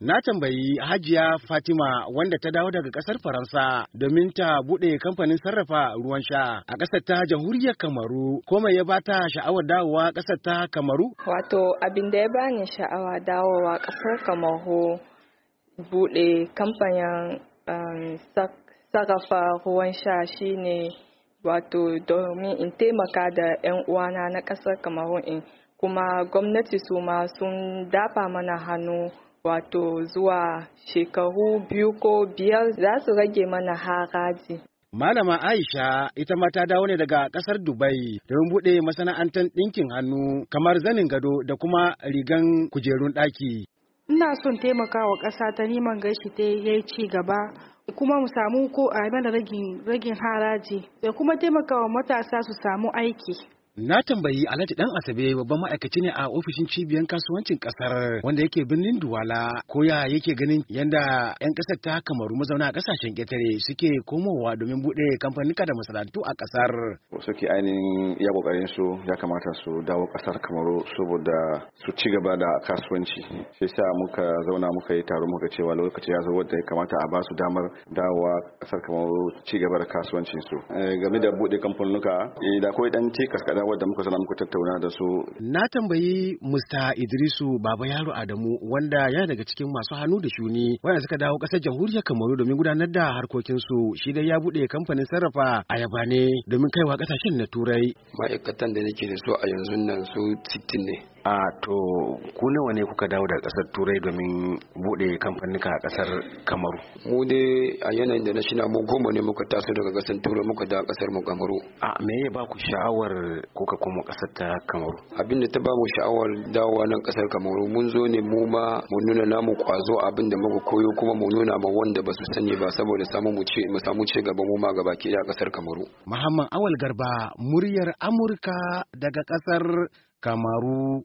Na tambayi Hajiya Fatima wanda ta dawo daga ƙasar Faransa domin ta buɗe kamfanin sarrafa ruwan sha a ƙasar ta jamhuriyar Kamaru. Ko mai ya bata sha'awar dawowa ƙasar ta Kamaru? Wato abin da ya bani sha'awa dawowa ƙasar Kamaru buɗe kamfanin um, sarrafa ruwan sha shine wato domin in taimaka da 'yan uwana na ƙasar Kamaru in kuma gwamnati su ma sun dafa mana hannu wato zuwa shekaru biyu ko biyar za su rage mana haraji. Malama Aisha ita ma ta dawo ne daga ƙasar Dubai don buɗe masana'antar ɗinkin hannu kamar zanin gado da kuma rigan kujerun ɗaki. Ina son taimaka wa ƙasa ta neman gashi ta yi ci gaba kuma mu samu ko a mana ragin haraji da kuma taimaka wa matasa su samu aiki. Na tambayi Alhaji Dan Asabe babban ma'aikaci ne a ofishin cibiyar kasuwancin ƙasar wanda yake birnin Duwala ko ya yake ganin yanda 'yan ƙasar ta Kamaru mazauna a ƙasashen ƙetare suke komowa domin buɗe kamfanika da masana'antu a ƙasar. Suke ainihin ya ƙoƙarin su ya kamata su dawo ƙasar Kamaru saboda su ci gaba da kasuwanci. Shi sa muka zauna muka yi taro muka cewa lokaci ya zo wanda ya kamata a ba su damar dawowa ƙasar Kamaru ci gaba da kasuwancin su. Game da buɗe kamfanuka da akwai dan cikas kaɗan wadda muka sana muka tattauna da su. Na tambayi Mr. Idrisu Baba Yaro Adamu wanda ya daga cikin masu hannu da shuni wanda suka dawo ƙasar jamhuriyar Kamaru domin gudanar da harkokinsu shi dai ya buɗe kamfanin sarrafa ayaba ne domin kaiwa ƙasashen na Turai. Ma'aikatan da nake da su a yanzu nan su 60 ne. A to ku nawa ne kuka dawo daga ƙasar Turai domin buɗe kamfanika a ƙasar Kamaru? Mu dai a yanayin da na shina mu goma ne muka taso daga ƙasar Turai muka da ƙasar mu Kamaru. A me ya ba ku sha'awar kuka koma ƙasar ta Kamaru? Abin da ta ba mu sha'awar dawowa nan ƙasar Kamaru mun zo ne mu ma mu nuna namu kwazo abin da muka koyo kuma mu nuna ma wanda ba su sani ba saboda samu mu ce mu samu ci gaba mu ma gaba ke da ƙasar Kamaru. Muhammad Awal Garba muryar Amurka daga ƙasar Kamaru.